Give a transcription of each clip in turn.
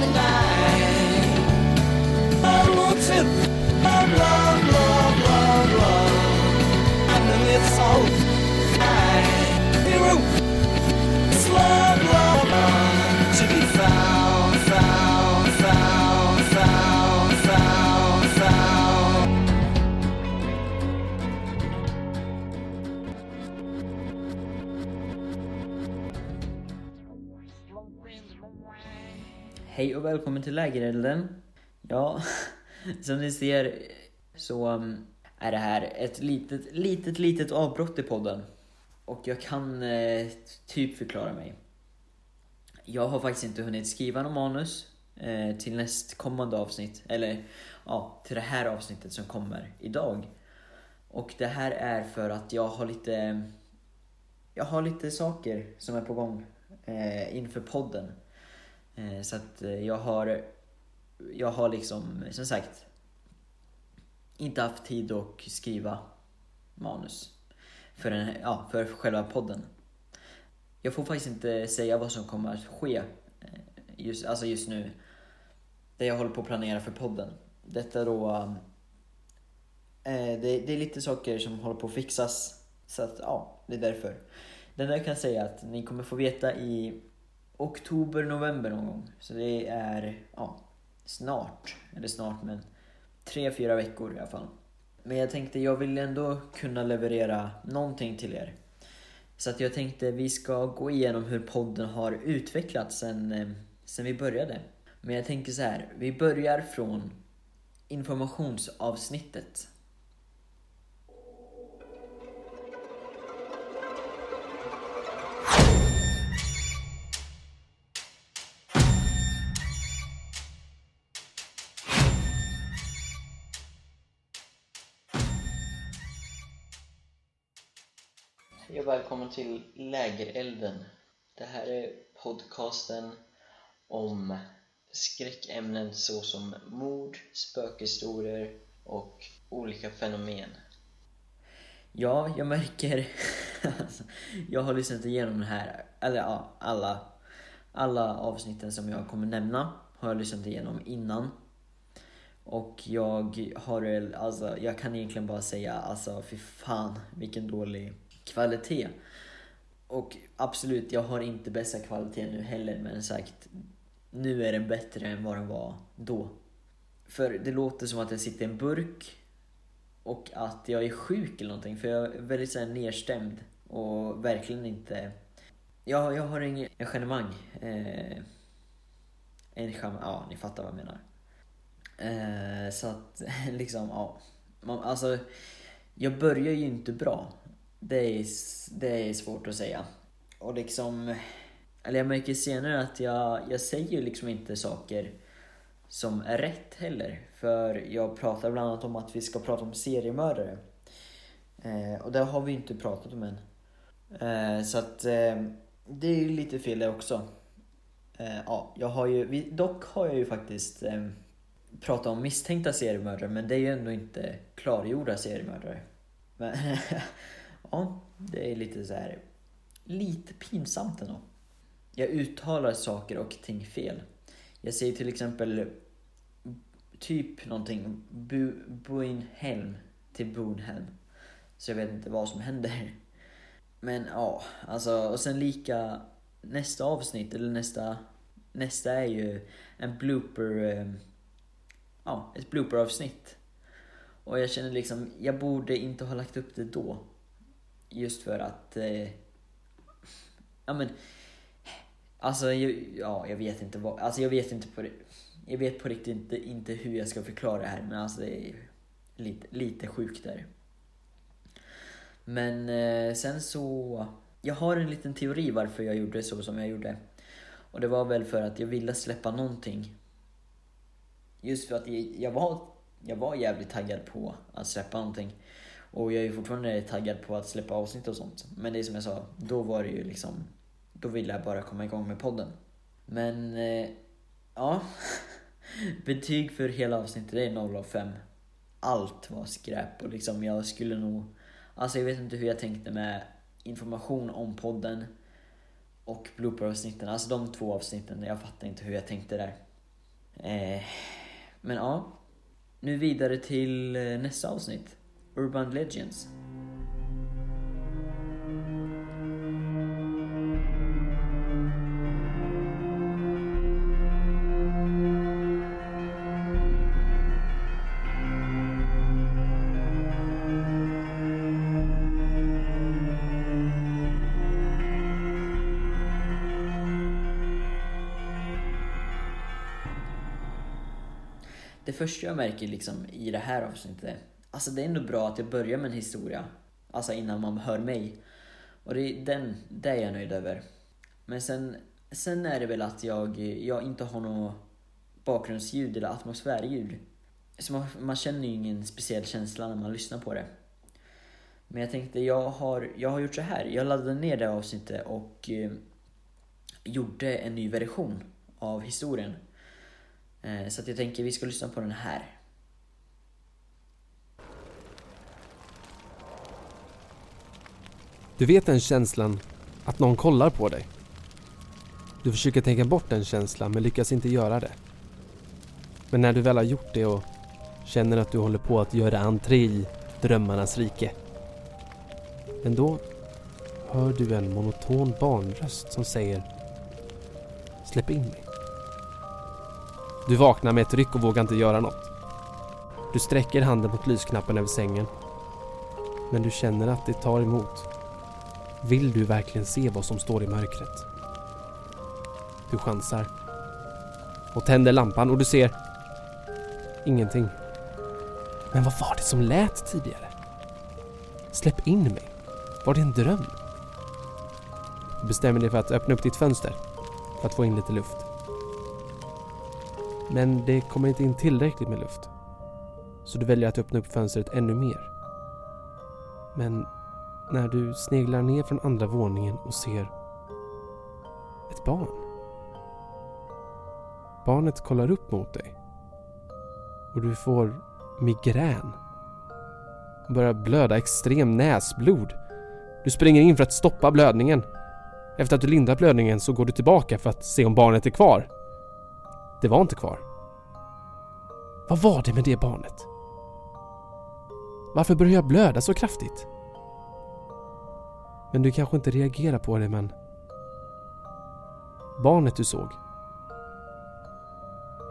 the night. I want to Hej och välkommen till Lägerelden. Ja, som ni ser så mm, är det här ett litet, litet, litet avbrott i podden. Och jag kan eh, typ förklara mig. Jag har faktiskt inte hunnit skriva något manus eh, till nästkommande avsnitt. Eller ja, till det här avsnittet som kommer idag. Och det här är för att jag har lite jag har lite saker som är på gång eh, inför podden. Eh, så att eh, jag har, jag har liksom, som sagt, inte haft tid att skriva manus för, den, ja, för själva podden. Jag får faktiskt inte säga vad som kommer att ske eh, just, alltså just nu. Det jag håller på att planera för podden. Detta då... Äh, det, det är lite saker som håller på att fixas. Så att ja, det är därför. Det enda jag kan säga är att ni kommer få veta i oktober, november någon gång. Så det är ja, snart. Eller snart men tre, fyra veckor i alla fall. Men jag tänkte jag vill ändå kunna leverera någonting till er. Så att jag tänkte vi ska gå igenom hur podden har utvecklats sen, eh, sen vi började. Men jag tänker så här, vi börjar från informationsavsnittet. Hej och välkommen till Lägerelden. Det här är podcasten om skräckämnen såsom mord, spökhistorier och olika fenomen. Ja, jag märker... alltså, jag har lyssnat igenom den här, eller ja, alla, alla avsnitten som jag kommer nämna har jag lyssnat igenom innan. Och jag har alltså jag kan egentligen bara säga alltså fy fan vilken dålig kvalitet. Och absolut, jag har inte bästa kvalitet nu heller men sagt, nu är den bättre än vad den var då. För det låter som att jag sitter i en burk och att jag är sjuk eller någonting för jag är väldigt så här nedstämd och verkligen inte... Jag, jag har ingen engagemang. Eh, engagemang, ja ni fattar vad jag menar. Eh, så att liksom, ja. Man, alltså, jag börjar ju inte bra. Det är, det är svårt att säga. Och liksom, eller jag märker senare att jag, jag säger liksom inte saker som är rätt heller. För jag pratar bland annat om att vi ska prata om seriemördare. Eh, och det har vi inte pratat om än. Eh, så att eh, det är ju lite fel det också. Eh, ja, jag har ju, vi, dock har jag ju faktiskt eh, pratat om misstänkta seriemördare men det är ju ändå inte klargjorda seriemördare. Men ja, det är lite så här lite pinsamt ändå. Jag uttalar saker och ting fel. Jag säger till exempel typ någonting Bu, Buinhelm till Boonhelm. Så jag vet inte vad som händer. Men ja, alltså och sen lika nästa avsnitt eller nästa nästa är ju en blooper eh, ja, ett blooper avsnitt. Och jag känner liksom, jag borde inte ha lagt upp det då. Just för att eh, ja men Alltså, jag, ja, jag vet inte vad, alltså jag vet inte på jag vet på riktigt inte, inte hur jag ska förklara det här men alltså det är lite, lite sjukt där. Men eh, sen så, jag har en liten teori varför jag gjorde så som jag gjorde. Och det var väl för att jag ville släppa någonting. Just för att jag, jag var, jag var jävligt taggad på att släppa någonting. Och jag är fortfarande taggad på att släppa avsnitt och sånt. Men det är som jag sa, då var det ju liksom då ville jag bara komma igång med podden. Men, eh, ja. Betyg för hela avsnittet det är 0 av 5. Allt var skräp och liksom jag skulle nog... Alltså jag vet inte hur jag tänkte med information om podden och blooper-avsnitten. Alltså de två avsnitten, jag fattar inte hur jag tänkte där. Eh, men ja, nu vidare till eh, nästa avsnitt. Urban Legends. Det första jag märker liksom i det här avsnittet, alltså det är ändå bra att jag börjar med en historia, alltså innan man hör mig. Och det, är den, det är jag nöjd över. Men sen, sen är det väl att jag, jag inte har något bakgrundsljud eller atmosfärljud. Så man, man känner ju ingen speciell känsla när man lyssnar på det. Men jag tänkte, jag har, jag har gjort så här. Jag laddade ner det avsnittet och eh, gjorde en ny version av historien. Eh, så att jag tänker vi ska lyssna på den här. Du vet den känslan att någon kollar på dig. Du försöker tänka bort den känslan men lyckas inte göra det. Men när du väl har gjort det och känner att du håller på att göra entré i drömmarnas rike. Men då hör du en monoton barnröst som säger Släpp in mig. Du vaknar med ett ryck och vågar inte göra något. Du sträcker handen mot lysknappen över sängen. Men du känner att det tar emot. Vill du verkligen se vad som står i mörkret? Du chansar. Och tänder lampan och du ser ingenting. Men vad var det som lät tidigare? Släpp in mig. Var det en dröm? Du bestämmer dig för att öppna upp ditt fönster för att få in lite luft. Men det kommer inte in tillräckligt med luft. Så du väljer att öppna upp fönstret ännu mer. Men när du sneglar ner från andra våningen och ser ett barn. Barnet kollar upp mot dig. Och du får migrän. Och börjar blöda extrem näsblod. Du springer in för att stoppa blödningen. Efter att du lindrat blödningen så går du tillbaka för att se om barnet är kvar. Det var inte kvar. Vad var det med det barnet? Varför började jag blöda så kraftigt? Men du kanske inte reagerar på det men... Barnet du såg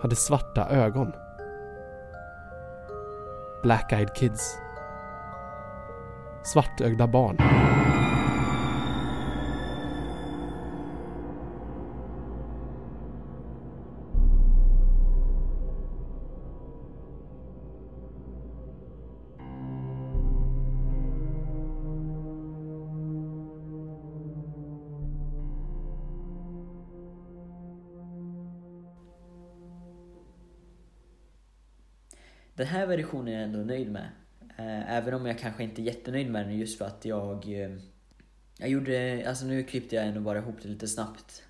hade svarta ögon. Black-eyed kids. Svartögda barn. Den här versionen är jag ändå nöjd med. Eh, även om jag kanske inte är jättenöjd med den just för att jag... Eh, jag gjorde... Alltså nu klippte jag ändå bara ihop det lite snabbt.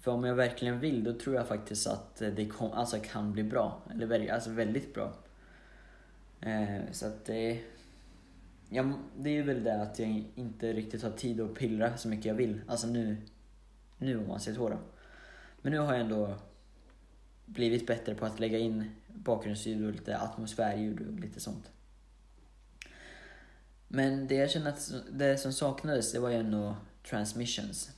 För om jag verkligen vill då tror jag faktiskt att det kom, alltså kan bli bra. Eller alltså väldigt bra. Eh, Så att det... Ja, det är ju väl det att jag inte riktigt har tid att pillra så mycket jag vill. Alltså nu... Nu om man ser så då. Men nu har jag ändå blivit bättre på att lägga in bakgrundsljud och lite atmosfärljud och lite sånt. Men det jag känner att det som saknades, det var ju ändå transmissions.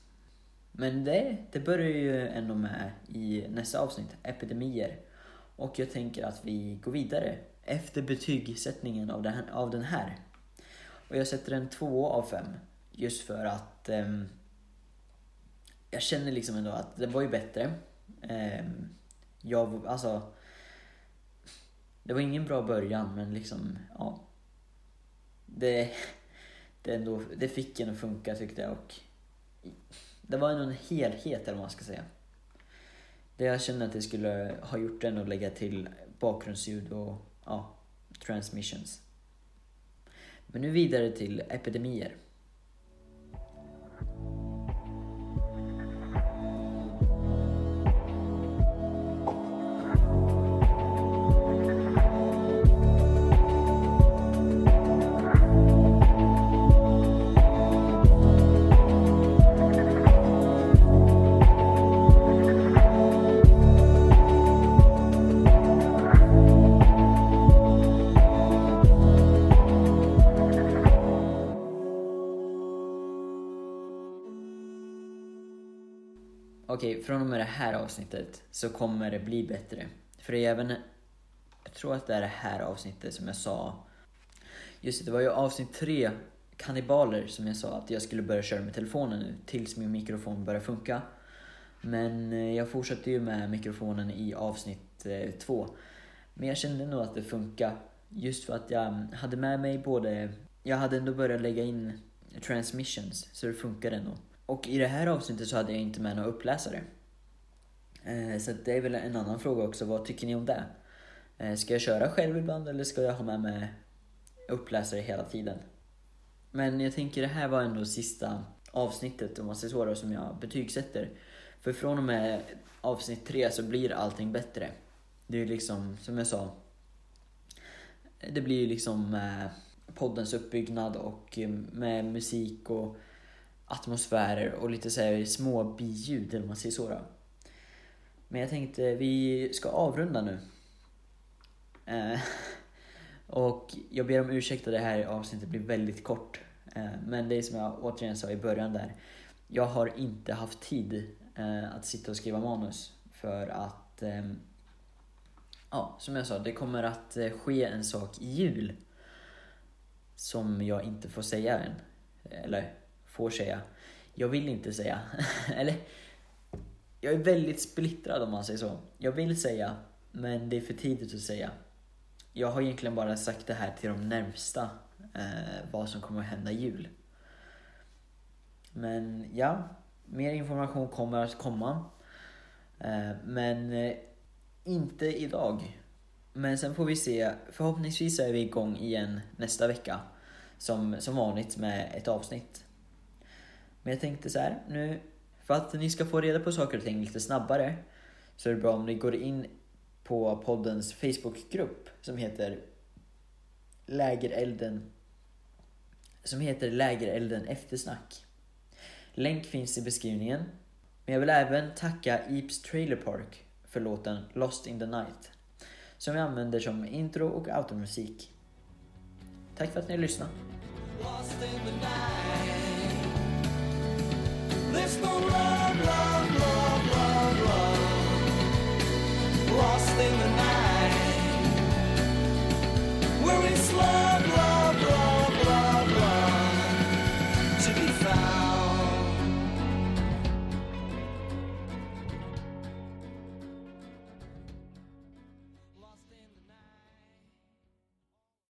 Men det, det börjar ju ändå med i nästa avsnitt, epidemier. Och jag tänker att vi går vidare efter betygssättningen av den, av den här. Och jag sätter en 2 av 5. Just för att um, jag känner liksom ändå att det var ju bättre. Um, jag, alltså, det var ingen bra början men liksom, ja. Det, det, ändå, det fick en att funka tyckte jag och det var ändå en helhet eller vad man ska säga. Det jag kände att det skulle ha gjort den att lägga till bakgrundsljud och ja, transmissions. Men nu vidare till epidemier. Okej, från och med det här avsnittet så kommer det bli bättre. För det är även, jag tror att det är det här avsnittet som jag sa, just det, det var ju avsnitt tre, kannibaler, som jag sa att jag skulle börja köra med telefonen nu tills min mikrofon börjar funka. Men eh, jag fortsatte ju med mikrofonen i avsnitt eh, två. Men jag kände nog att det funkar just för att jag mm, hade med mig både, jag hade ändå börjat lägga in transmissions så det funkade ändå. Och i det här avsnittet så hade jag inte med några uppläsare. Eh, så att det är väl en annan fråga också, vad tycker ni om det? Eh, ska jag köra själv ibland eller ska jag ha med mig uppläsare hela tiden? Men jag tänker det här var ändå sista avsnittet om man säger så då, som jag betygsätter. För från och med avsnitt tre så blir allting bättre. Det är ju liksom, som jag sa, det blir ju liksom eh, poddens uppbyggnad och med musik och atmosfärer och lite så här små biljud, om man säger så då. Men jag tänkte vi ska avrunda nu. Eh, och jag ber om ursäkt att det här avsnittet blir väldigt kort. Eh, men det är som jag återigen sa i början där. Jag har inte haft tid eh, att sitta och skriva manus för att ehm, Ja, som jag sa, det kommer att eh, ske en sak i jul som jag inte får säga än. Eller får säga. Jag vill inte säga. Eller, jag är väldigt splittrad om man säger så. Jag vill säga, men det är för tidigt att säga. Jag har egentligen bara sagt det här till de närmsta, eh, vad som kommer att hända i jul. Men ja, mer information kommer att komma. Eh, men eh, inte idag. Men sen får vi se. Förhoppningsvis är vi igång igen nästa vecka. Som, som vanligt med ett avsnitt. Men jag tänkte så här, nu för att ni ska få reda på saker och ting lite snabbare så är det bra om ni går in på poddens Facebookgrupp som heter Lägerelden som heter Lägerelden Eftersnack. Länk finns i beskrivningen. Men jag vill även tacka Eeps Trailer Park för låten Lost in the Night som jag använder som intro och automusik. Tack för att ni lyssnade. There's love, love, love, love, love. Lost in the night. We're in slow